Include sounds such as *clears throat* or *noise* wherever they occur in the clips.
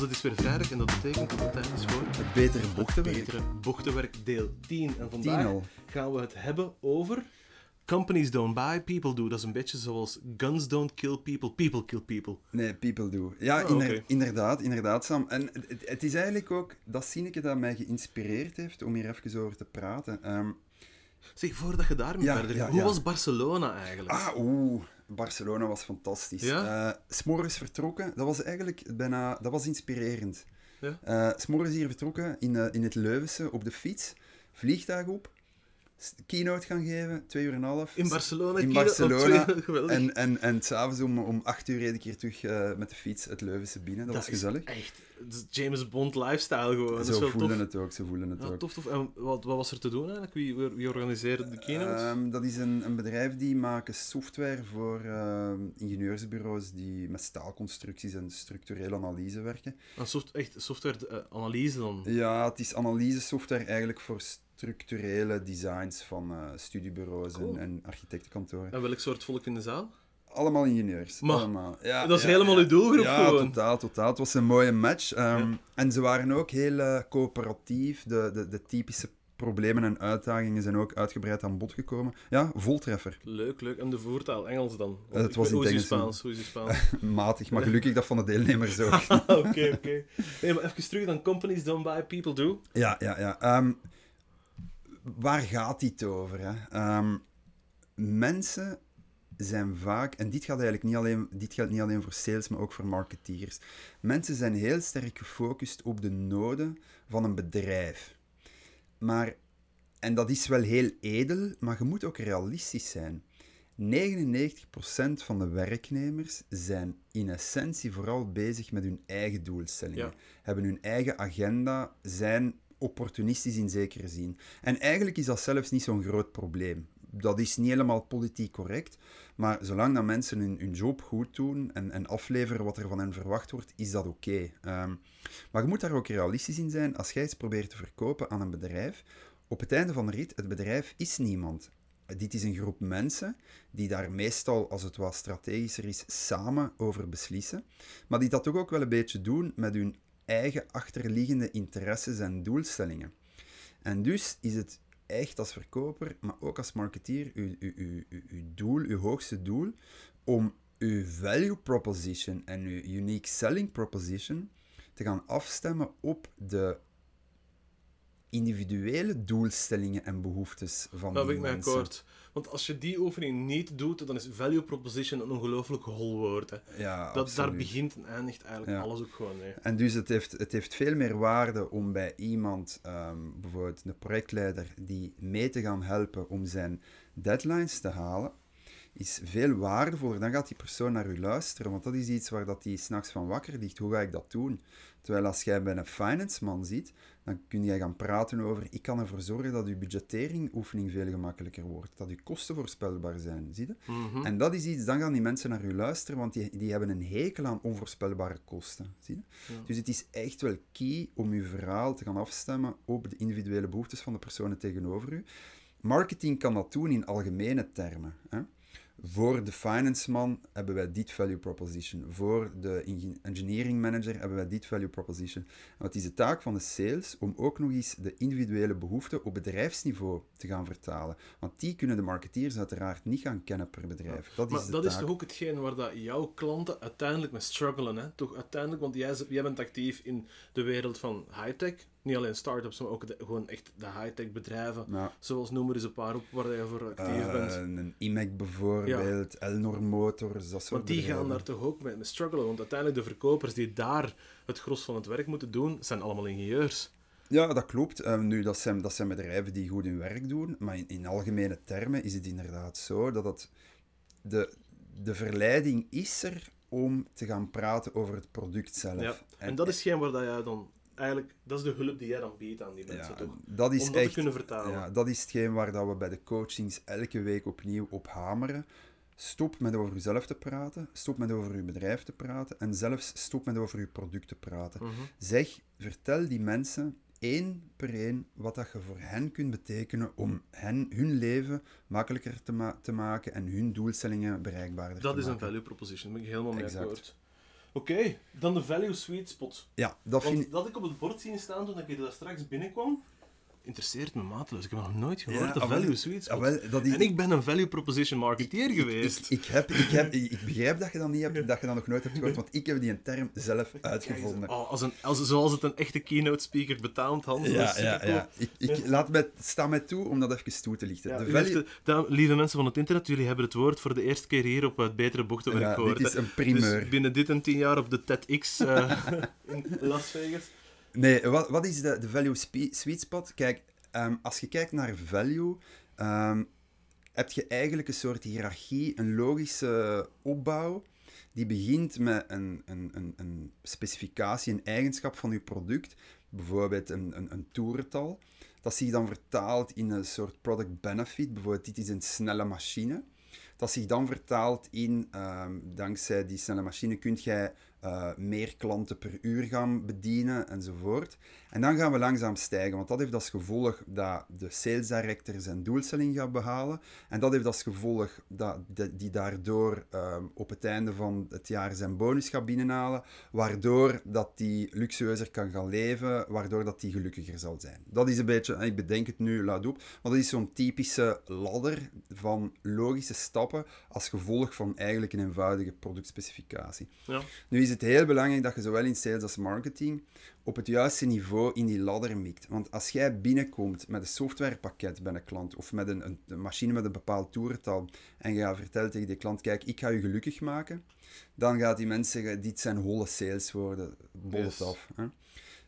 Het is weer vrijdag en dat betekent dat het tijd is voor Het betere bochtenwerk. betere bochtenwerk deel 10. En vandaag gaan we het hebben over Companies don't buy, people do. Dat is een beetje zoals guns don't kill people, people kill people. Nee, people do. Ja, Oh, oké. inderdaad, inderdaad, Sam. En het, is eigenlijk ook dat zinnetje dat mij geïnspireerd heeft om hier even over te praten. Ehm, Zeg, voordat je daarmee Ja, verder ja, hoe was Barcelona eigenlijk? ah, oeh. Barcelona was fantastisch. Ja? Eh, s'morgens vertrokken, dat was eigenlijk bijna... Dat was inspirerend. Ja? Eh, s'morgens hier vertrokken in, eh, in het Leuvense op de fiets. Vliegtuig op. Keynote gaan geven, twee uur en een half. In Barcelona? In Barcelona. twee-. En, en, en s'avonds om, om acht uur reed ik hier terug eh, met de fiets het Leuvense binnen. Dat, was gezellig. Echt, James Bond lifestyle gewoon. Zo voelen tof. het ook, zo voelen het Ja, ook. tof, tof. En wat, wat was er te doen eigenlijk? Wie, wie, organiseerde de keynote? Ehm, dat is een, een bedrijf die maken software voor ehm, ingenieursbureaus die met staalconstructies en structurele analyse werken. Een soft, echt software-analyse dan? Ja, het is analyse-software eigenlijk voor structurele designs van eh, studiebureaus Cool. en, en architectenkantoren. En welk soort volk in de zaal? Allemaal ingenieurs. Maar, allemaal. Ja, dat is ja, helemaal ja. uw doelgroep ja, gewoon. totaal, totaal. Het was een mooie match. ehm, Ja. En ze waren ook heel eh, coöperatief. De, de, de typische problemen en uitdagingen zijn ook uitgebreid aan bod gekomen. Ja, voltreffer. Leuk, leuk. En de voertaal, Engels dan? Eh, het was in Hoe is je het Engels, Spaans? Hoe is je Spaans? *laughs* Matig, maar gelukkig dat van de deelnemers ook. *laughs* Oké, oké. Nee, maar even terug dan. Companies don't buy, people do. Ja, ja, ja. Ehm, waar gaat dit over? Hè? Ehm, mensen zijn vaak, en dit, gaat eigenlijk niet alleen, dit geldt niet alleen voor sales, maar ook voor marketeers. Mensen zijn heel sterk gefocust op de noden van een bedrijf. Maar, en dat is wel heel edel, maar je moet ook realistisch zijn. 99% van de werknemers zijn in essentie vooral bezig met hun eigen doelstellingen. Ja. Hebben hun eigen agenda, zijn opportunistisch in zekere zin. En eigenlijk is dat zelfs niet zo'n groot probleem. Dat is niet helemaal politiek correct, maar zolang dat mensen hun, job goed doen en, en afleveren wat er van hen verwacht wordt, is dat oké. Ehm, maar je moet daar ook realistisch in zijn. Als jij iets probeert te verkopen aan een bedrijf, op het einde van de rit, het bedrijf is niemand. Dit is een groep mensen die daar meestal, als het wat strategischer is, samen over beslissen. Maar die dat toch ook wel een beetje doen met hun eigen achterliggende interesses en doelstellingen. En dus is het echt als verkoper, maar ook als marketeer, uw, uw, uw, uw, doel, uw hoogste doel, om uw value proposition en uw unique selling proposition te gaan afstemmen op de individuele doelstellingen en behoeftes van ben die ik mensen. akkoord. Want als je die oefening niet doet, dan is value proposition een ongelooflijk hol woord. Hè. Ja, Dat, daar begint en eindigt eigenlijk Ja. alles ook gewoon mee. En dus het heeft, het heeft veel meer waarde om bij iemand, ehm, bijvoorbeeld een projectleider, die mee te gaan helpen om zijn deadlines te halen, is veel waardevoller. Dan gaat die persoon naar u luisteren, want dat is iets waar dat die s'nachts van wakker ligt. Hoe ga ik dat doen? Terwijl als jij bij een finance man ziet, dan kun jij gaan praten over, ik kan ervoor zorgen dat uw budgettering oefening veel gemakkelijker wordt, dat uw kosten voorspelbaar zijn, zie je? Mhm. En dat is iets, dan gaan die mensen naar u luisteren, want die, die hebben een hekel aan onvoorspelbare kosten. Zie je? Ja. Dus het is echt wel key om uw verhaal te gaan afstemmen op de individuele behoeftes van de personen tegenover u. Marketing kan dat doen in algemene termen. Hè? Voor de finance man hebben wij dit value proposition. Voor de engi- engineering manager hebben wij dit value proposition. En het is de taak van de sales om ook nog eens de individuele behoeften op bedrijfsniveau te gaan vertalen. Want die kunnen de marketeers uiteraard niet gaan kennen per bedrijf. Dat Maar is de dat taak. is toch ook hetgeen waar dat jouw klanten uiteindelijk mee struggelen. Hè? Toch uiteindelijk, want jij, jij bent actief in de wereld van high-tech. Niet alleen start-ups, maar ook de- gewoon echt de high-tech bedrijven. Ja. Zoals noem er eens een paar op waar je voor actief Eh, bent. een IMEC bijvoorbeeld, Elnor Motors, dat soort Want die gaan daar toch ook mee, mee struggelen. Want uiteindelijk de verkopers die daar het gros van het werk moeten doen, zijn allemaal ingenieurs. Ja, dat klopt. Eh, nu, dat zijn, dat zijn bedrijven die goed hun werk doen, maar in, in algemene termen is het inderdaad zo dat het, de, de verleiding is er om te gaan praten over het product zelf. Ja. En, dat is hetgeen waar dat jij dan eigenlijk, dat is de hulp die jij dan biedt aan die mensen, ja, toch? dat is Om dat echt, te kunnen vertalen. Ja, dat is hetgeen waar dat we bij de coachings elke week opnieuw op hameren. Stop met over uzelf te praten, stop met over uw bedrijf te praten en zelfs stop met over uw product te praten. Mhm. Zeg, vertel die mensen één per één wat dat je voor hen kunt betekenen om hen, hun leven makkelijker te, ma- te maken en hun doelstellingen bereikbaarder Dat te is een maken. value proposition, daar ben ik helemaal mee akkoord. Oké, dan de value sweet spot. Ja, dat Want vind ik... dat ik op het bord zien staan toen ik er daar straks binnenkwam, interesseert me mateloos. Ik heb nog nooit gehoord, Ja, de ah, value sweet. Ah, wel, dat is- En ik ben een value proposition marketeer geweest. Ik, ik, heb, ik, heb, *laughs* ik begrijp dat je dat niet hebt, dat je dat nog nooit hebt gehoord, want ik heb die term zelf uitgevonden. Oh, als een, als, zoals het een echte keynote speaker betaamt, Hans. Ja, ja, ja. Ik, ik, laat mij, sta mij toe om dat even toe te lichten. De value- lieve mensen van het internet, jullie hebben het woord voor de eerste keer hier op het Betere Bochtenwerk gehoord. dit is een primeur. Dus binnen dit en tien jaar op de TEDx eh *laughs* in Las Vegas. Nee, wat, wat is de, de value sweet spot? Kijk, ehm, als je kijkt naar value, ehm, heb je eigenlijk een soort hiërarchie, een logische opbouw, die begint met een, een, een, een specificatie, een eigenschap van je product, bijvoorbeeld een, een, een toerental, dat zich dan vertaalt in een soort product benefit, bijvoorbeeld dit is een snelle machine. Dat zich dan vertaalt in, ehm, dankzij die snelle machine kun jij eh, meer klanten per uur gaan bedienen enzovoort. En dan gaan we langzaam stijgen, want dat heeft als gevolg dat de sales director zijn doelstelling gaat behalen. En dat heeft als gevolg dat de- die daardoor ehm, op het einde van het jaar zijn bonus gaat binnenhalen, waardoor dat die luxueuzer kan gaan leven, waardoor dat die gelukkiger zal zijn. Dat is een beetje, ik bedenk het nu luid op, maar dat is zo'n typische ladder van logische stappen als gevolg van eigenlijk een eenvoudige productspecificatie. Ja. Nu is het heel belangrijk dat je zowel in sales als marketing op het juiste niveau in die ladder mikt. Want als jij binnenkomt met een softwarepakket bij een klant of met een, een, een machine met een bepaald toerental en je vertelt tegen die klant, kijk, ik ga je gelukkig maken, dan gaat die mens zeggen, dit zijn holle saleswoorden, bol het Yes. af. Hè?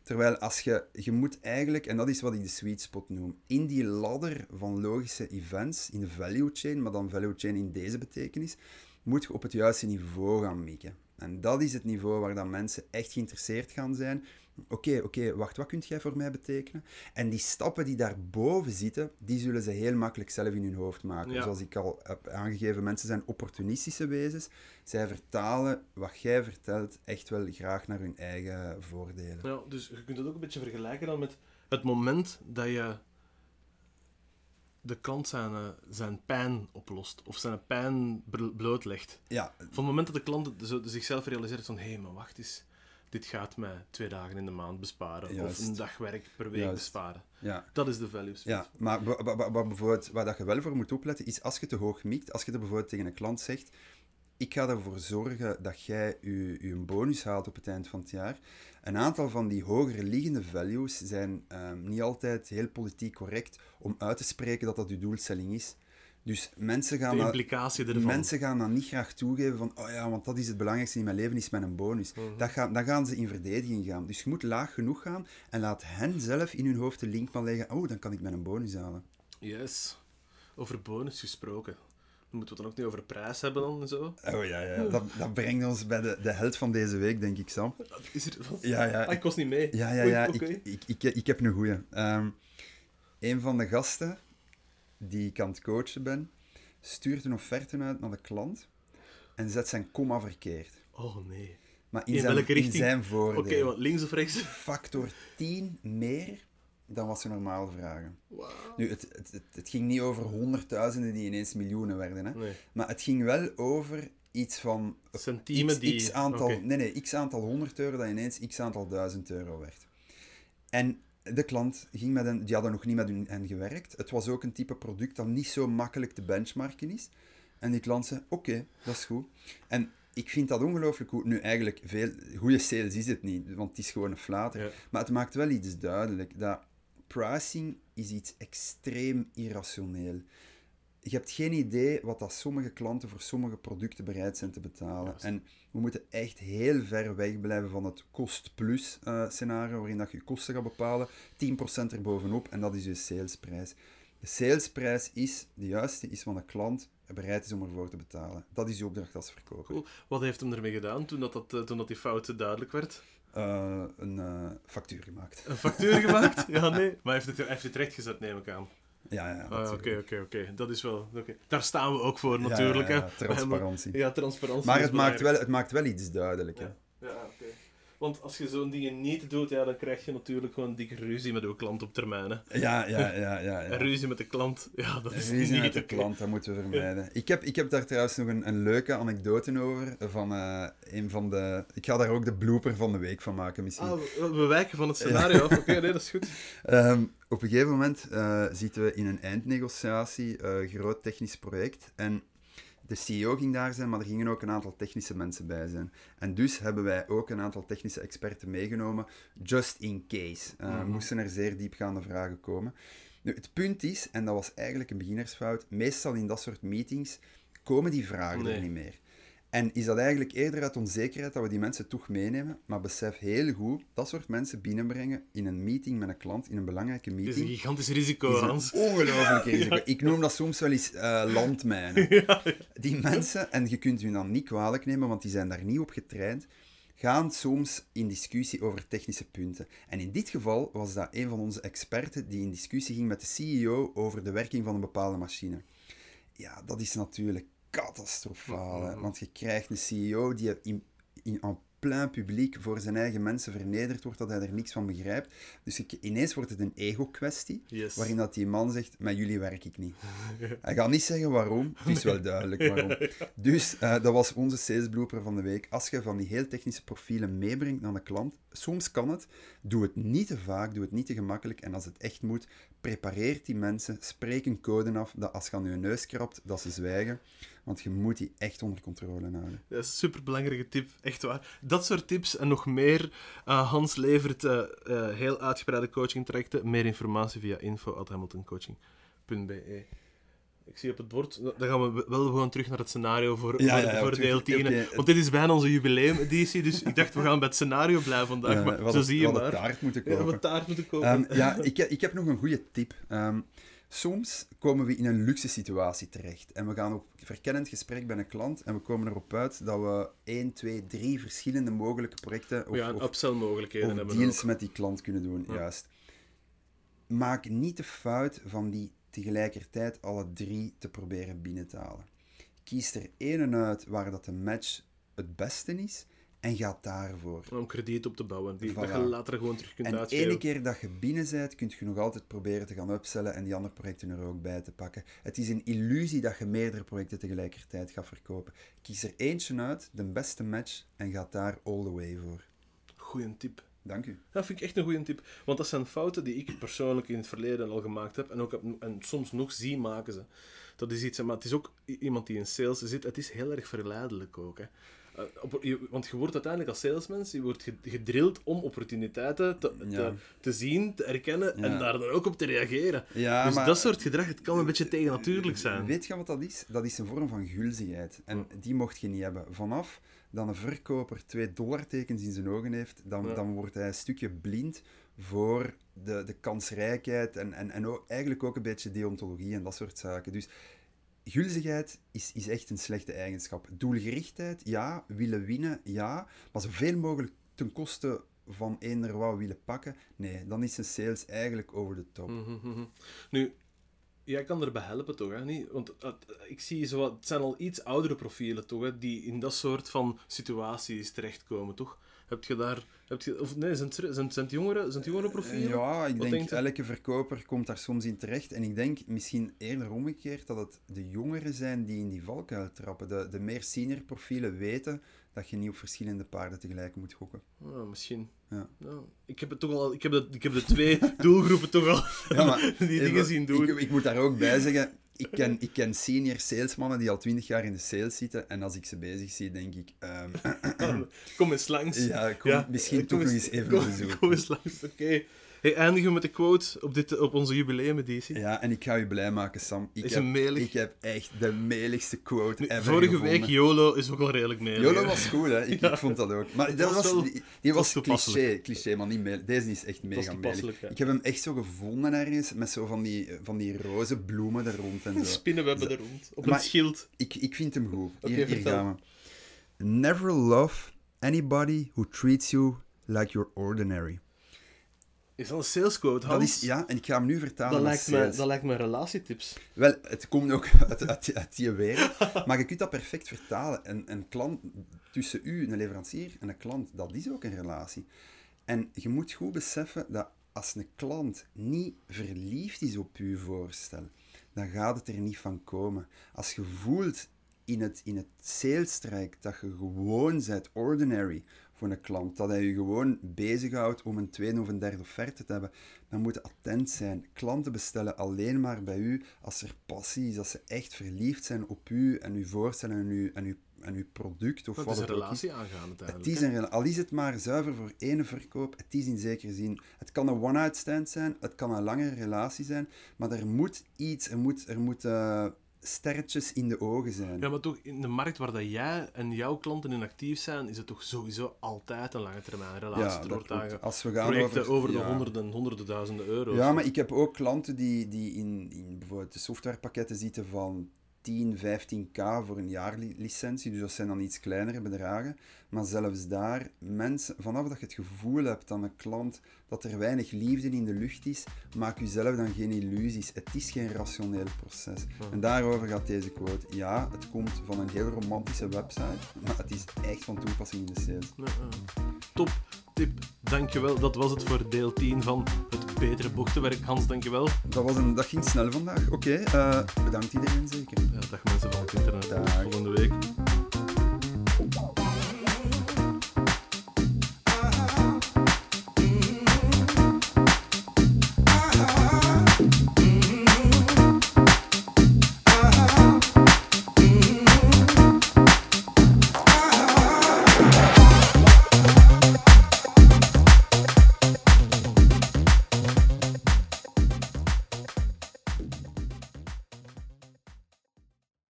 Terwijl als je, je moet eigenlijk, en dat is wat ik de sweet spot noem, in die ladder van logische events, in de value chain, maar dan value chain in deze betekenis, moet je op het juiste niveau gaan mikken. En dat is het niveau waar dan mensen echt geïnteresseerd gaan zijn. Oké, oké, wacht, wat kunt jij voor mij betekenen? En die stappen die daarboven zitten, die zullen ze heel makkelijk zelf in hun hoofd maken. Ja. Zoals ik al heb aangegeven, mensen zijn opportunistische wezens. Zij vertalen wat jij vertelt echt wel graag naar hun eigen voordelen. Ja, dus je kunt het ook een beetje vergelijken dan met het moment dat je de klant zijn, eh, zijn pijn oplost, of zijn pijn bl- blootlegt. Ja, Van het moment dat de klant zichzelf realiseert van, hé, hey, maar wacht eens, dit gaat mij twee dagen in de maand besparen, Juist. of een dag werk per week Juist. besparen. ja. Dat is de value. Ja, maar bijvoorbeeld, waar dat je wel voor moet opletten, is als je te hoog mikt, als je er bijvoorbeeld tegen een klant zegt, ik ga ervoor zorgen dat jij je, je bonus haalt op het eind van het jaar. Een aantal van die hoger liggende values zijn ehm, niet altijd heel politiek correct om uit te spreken dat dat je doelstelling is. Dus mensen gaan, dat, mensen gaan dan niet graag toegeven van, oh ja, want dat is het belangrijkste in mijn leven, is mijn bonus. Mhm. dat gaan, dan gaan ze in verdediging gaan. Dus je moet laag genoeg gaan en laat hen zelf in hun hoofd de link maar leggen, oh, dan kan ik mijn bonus halen. Yes. Over bonus gesproken. Moeten we het dan ook niet over prijs hebben dan en zo. Oh ja, ja. Dat, dat brengt ons bij de, de held van deze week, denk ik, Sam. Is er, wat? Ja, ja. Ah, ik was niet mee. Ja, ja, ja. oké. Ik, ik, ik, ik heb een goeie. Ehm een van de gasten die ik aan het coachen ben, stuurt een offerte uit naar de klant en zet zijn komma verkeerd. Oh nee. Maar in, In zijn, welke in richting? zijn Oké, voordeel. want links of rechts? Factor 10 meer dan wat ze normaal vragen. Nu, het, het, het, het ging niet over honderdduizenden die ineens miljoenen werden, hè. Nee. maar het ging wel over iets van x, die... x aantal, nee, nee, x aantal 100 euro dat ineens x aantal 1000 euro werd. En de klant ging met hen, die hadden nog niet met hen gewerkt. Het was ook een type product dat niet zo makkelijk te benchmarken is. En die klant zei, oké, dat is goed. En ik vind dat ongelooflijk goed. Nu, eigenlijk, veel goede sales is het niet, want het is gewoon een flater. Ja. Maar het maakt wel iets duidelijk, dat pricing is iets extreem irrationeel. Je hebt geen idee wat dat sommige klanten voor sommige producten bereid zijn te betalen. En we moeten echt heel ver weg blijven van het kost-plus eh, scenario, waarin dat je je kosten gaat bepalen, 10% erbovenop, en dat is je salesprijs. De salesprijs is, de juiste is wat een klant bereid is om ervoor te betalen. Dat is je opdracht als verkoper. Cool. Wat heeft hem ermee gedaan toen, dat, dat, eh, toen dat die fout duidelijk werd? Eh, een eh, factuur gemaakt. Een factuur gemaakt? *laughs* Ja, nee. Maar hij heeft het, heeft het rechtgezet, neem ik aan. Ja, ja. Ah. Oké, oké, oké. Dat is wel... oké. Daar staan we ook voor, natuurlijk. ja, ja, transparantie. Ja, transparantie. Maar het maakt, wel, het maakt wel iets duidelijk. Hè. Ja. Want als je zo'n dingen niet doet, ja, dan krijg je natuurlijk gewoon dikke ruzie met uw klant op termijn. Hè. Ja, ja, ja. ja, En *laughs* ruzie met de klant, ja, dat is Ruzie niet met de klant, dat moeten we vermijden. Ik heb, ik heb daar trouwens nog een, een leuke anekdote over. Van eh, een van de... Ik ga daar ook de blooper van de week van maken, misschien. Ah, we, we wijken van het scenario af. Oké, nee, dat is goed. *laughs* Ehm, op een gegeven moment eh, zitten we in een eindnegotiatie, eh groot technisch project. En de CEO ging daar zijn, maar er gingen ook een aantal technische mensen bij zijn. En dus hebben wij ook een aantal technische experten meegenomen, just in case. Eh, Mhm. Moesten er zeer diepgaande vragen komen. Nu, het punt is, en dat was eigenlijk een beginnersfout, meestal in dat soort meetings komen die vragen Nee. er niet meer. En is dat eigenlijk eerder uit onzekerheid dat we die mensen toch meenemen, maar besef heel goed, dat soort mensen binnenbrengen in een meeting met een klant, in een belangrijke Het is meeting, een gigantisch risico, is Hans. ongelooflijk *laughs* risico. Ik noem dat soms wel eens eh, landmijnen. *laughs* Die mensen, en je kunt hun dan niet kwalijk nemen, want die zijn daar niet op getraind, gaan soms in discussie over technische punten. En in dit geval was dat een van onze experten die in discussie ging met de CEO over de werking van een bepaalde machine. Ja, dat is natuurlijk catastrofaal, want je krijgt een CEO die in, plein publiek voor zijn eigen mensen vernederd wordt, dat hij er niks van begrijpt. Dus ik- ineens wordt het een ego-kwestie, Yes. waarin dat die man zegt, met jullie werk ik niet. *laughs* Hij gaat niet zeggen waarom, het is wel duidelijk waarom. *laughs* Dus eh, dat was onze sales blooper van de week. Als je van die heel technische profielen meebrengt naar de klant, soms kan het, doe het niet te vaak, doe het niet te gemakkelijk. En als het echt moet, prepareer die mensen, spreek een code af, dat als je aan je neus krabt, dat ze zwijgen. Want je moet die echt onder controle houden. Een superbelangrijke tip, echt waar. Dat soort tips en nog meer. eh, Hans levert eh, eh, heel uitgebreide coaching trajecten. Meer informatie via info.hamiltoncoaching.be. Ik zie op het bord, dan gaan we wel gewoon terug naar het scenario voor, Ja, voor, ja, ja, voor terug- deel 10. oké. Want dit is bijna onze jubileumeditie, dus ik dacht we gaan bij het scenario blijven vandaag. Eh, maar we zo zie je hadden maar. taart moeten Ja, kopen. wat taart moeten kopen. Ehm, ja, *laughs* ik, ik heb nog een goede tip. Ehm, soms komen we in een luxe situatie terecht en we gaan op verkennend gesprek bij een klant en we komen erop uit dat we 1, 2, 3 verschillende mogelijke projecten of, ja, of, mogelijkheden of hebben deals met die klant kunnen doen. Ja. Juist. Maak niet de fout van die tegelijkertijd alle drie te proberen binnen te halen. Kies er één uit waar dat de match het beste is en ga daarvoor. Om krediet op te bouwen, die, dat je Voilà. later gewoon terug kunt En uitgeven. ene keer dat je binnen bent, kun je nog altijd proberen te gaan upsellen en die andere projecten er ook bij te pakken. Het is een illusie dat je meerdere projecten tegelijkertijd gaat verkopen. Kies er eentje uit, de beste match, en ga daar all the way voor. Goeie tip. Dank u. Dat vind ik echt een goede tip. Want dat zijn fouten die ik persoonlijk in het verleden al gemaakt heb. En, ook heb, en soms nog zie maken ze. Dat is iets, maar het is ook iemand die in sales zit. Het is heel erg verleidelijk ook. Hè. Eh, want je wordt uiteindelijk als salesmens je wordt ge- gedrild om opportuniteiten te, Ja. te, te zien, te erkennen en daar dan ook op te reageren. Ja, dus maar- dat soort gedrag, het kan een beetje tegennatuurlijk zijn. Weet je wat dat is? Dat is een vorm van gulzigheid. En die mocht je niet hebben. Vanaf dat een verkoper twee dollartekens in zijn ogen heeft, dan, Ja. dan wordt hij een stukje blind voor de, de kansrijkheid en, en, en ook, eigenlijk ook een beetje deontologie en dat soort zaken. Dus gulzigheid is, is echt een slechte eigenschap. Doelgerichtheid, ja. Willen winnen, ja. Maar zoveel mogelijk ten koste van eender wat willen pakken, nee, dan is een sales eigenlijk over de top. Mhm, mhm. Nu, jij kan erbij helpen toch, hè? Niet? Want eh, ik zie zo wat, het zijn al iets oudere profielen toch, hè, die in dat soort van situaties terechtkomen, toch? Heb je daar, heb je, of nee, zijn het, zijn, het- zijn het jongere, zijn het jongere profielen? Ja, ik Wat denk elke verkoper komt daar soms in terecht. En ik denk misschien eerder omgekeerd dat het de jongeren zijn die in die valkuil trappen. De, de meer senior profielen weten dat je niet op verschillende paarden tegelijk moet gokken. Misschien. Ja. ik heb het toch al, ik heb de, ik heb de twee *laughs* doelgroepen toch al Ja, maar *laughs* die dingen zien doen. Ik, ik moet daar ook bij zeggen, ik ken, ik ken senior salesmannen die al twintig jaar in de sales zitten. En als ik ze bezig zie, denk ik... ehm, *clears throat* Kom eens langs. ja, kom, misschien toch nog eens even kom, bezoeken. Kom eens langs, oké. Hey, eindigen we met de quote op, dit, op onze jubileumeditie. Ja, en ik ga je blij maken, Sam. Ik, Is heb, een melig. ik heb echt de meligste quote Nu, ever vorige gevonden. week YOLO is ook wel redelijk mee. Jolo was goed, hè? Ik, ik vond dat ook. Maar dat was was, wel- die, die was cliché, cliché, maar niet. Deze is echt mega melig. ja. Ik heb hem echt zo gevonden ergens, met zo van die, van die roze bloemen er rond en zo. *laughs* Spinnenwebben er rond. Op Maar- een schild. Ik, ik vind hem goed. Hier, hier vertel. gaan we. Never love anybody who treats you like you're ordinary. Is dat een salesquote, Dat Hans? is, ja, en ik ga hem nu vertalen dat, lijkt me, sales. dat lijkt me relatietips. Wel, het komt ook uit, *laughs* uit, uit die wereld. *laughs* Maar je kunt dat perfect vertalen. Een, een klant tussen u, een leverancier, en een klant, dat is ook een relatie. En je moet goed beseffen dat als een klant niet verliefd is op uw voorstel, dan gaat het er niet van komen. Als je voelt in het, in het dat je gewoon bent ordinary voor een klant, dat hij je gewoon bezighoudt om een tweede of een derde offerte te hebben, dan moet je attent zijn. Klanten bestellen alleen maar bij u als er passie is, als ze echt verliefd zijn op u en uw voorstel en uw, en uw, en uw product of wat is een het ook is. relatie aangaan uiteindelijk. Het is een, al is het maar zuiver voor één verkoop, het is in zekere zin. Het kan een one-night stand zijn, het kan een langere relatie zijn, maar er moet iets, er moet, er moet eh, sterretjes in de ogen zijn. Ja, maar toch, in de markt waar dat jij en jouw klanten in actief zijn, is het toch sowieso altijd een lange termijn relatie. Ja, dat Als we gaan projecten over, over, de ja. honderden, honderden duizenden euro's. Ja, maar ik heb ook klanten die, die in, in bijvoorbeeld de softwarepakketten zitten van 10, 15k voor een jaarlicentie. Dus dat zijn dan iets kleinere bedragen. Maar zelfs daar, mensen, vanaf dat je het gevoel hebt aan een klant dat er weinig liefde in de lucht is, maak jezelf dan geen illusies. Het is geen rationeel proces. En daarover gaat deze quote. Ja, het komt van een heel romantische website, maar het is echt van toepassing in de sales. Top tip, dankjewel. Dat was het voor deel 10 van het betere bochtenwerk. Hans, dankjewel. Dat, was een, dat ging snel vandaag. Oké, eh, bedankt iedereen zeker. Ja, dag mensen van het internet. Tot volgende week.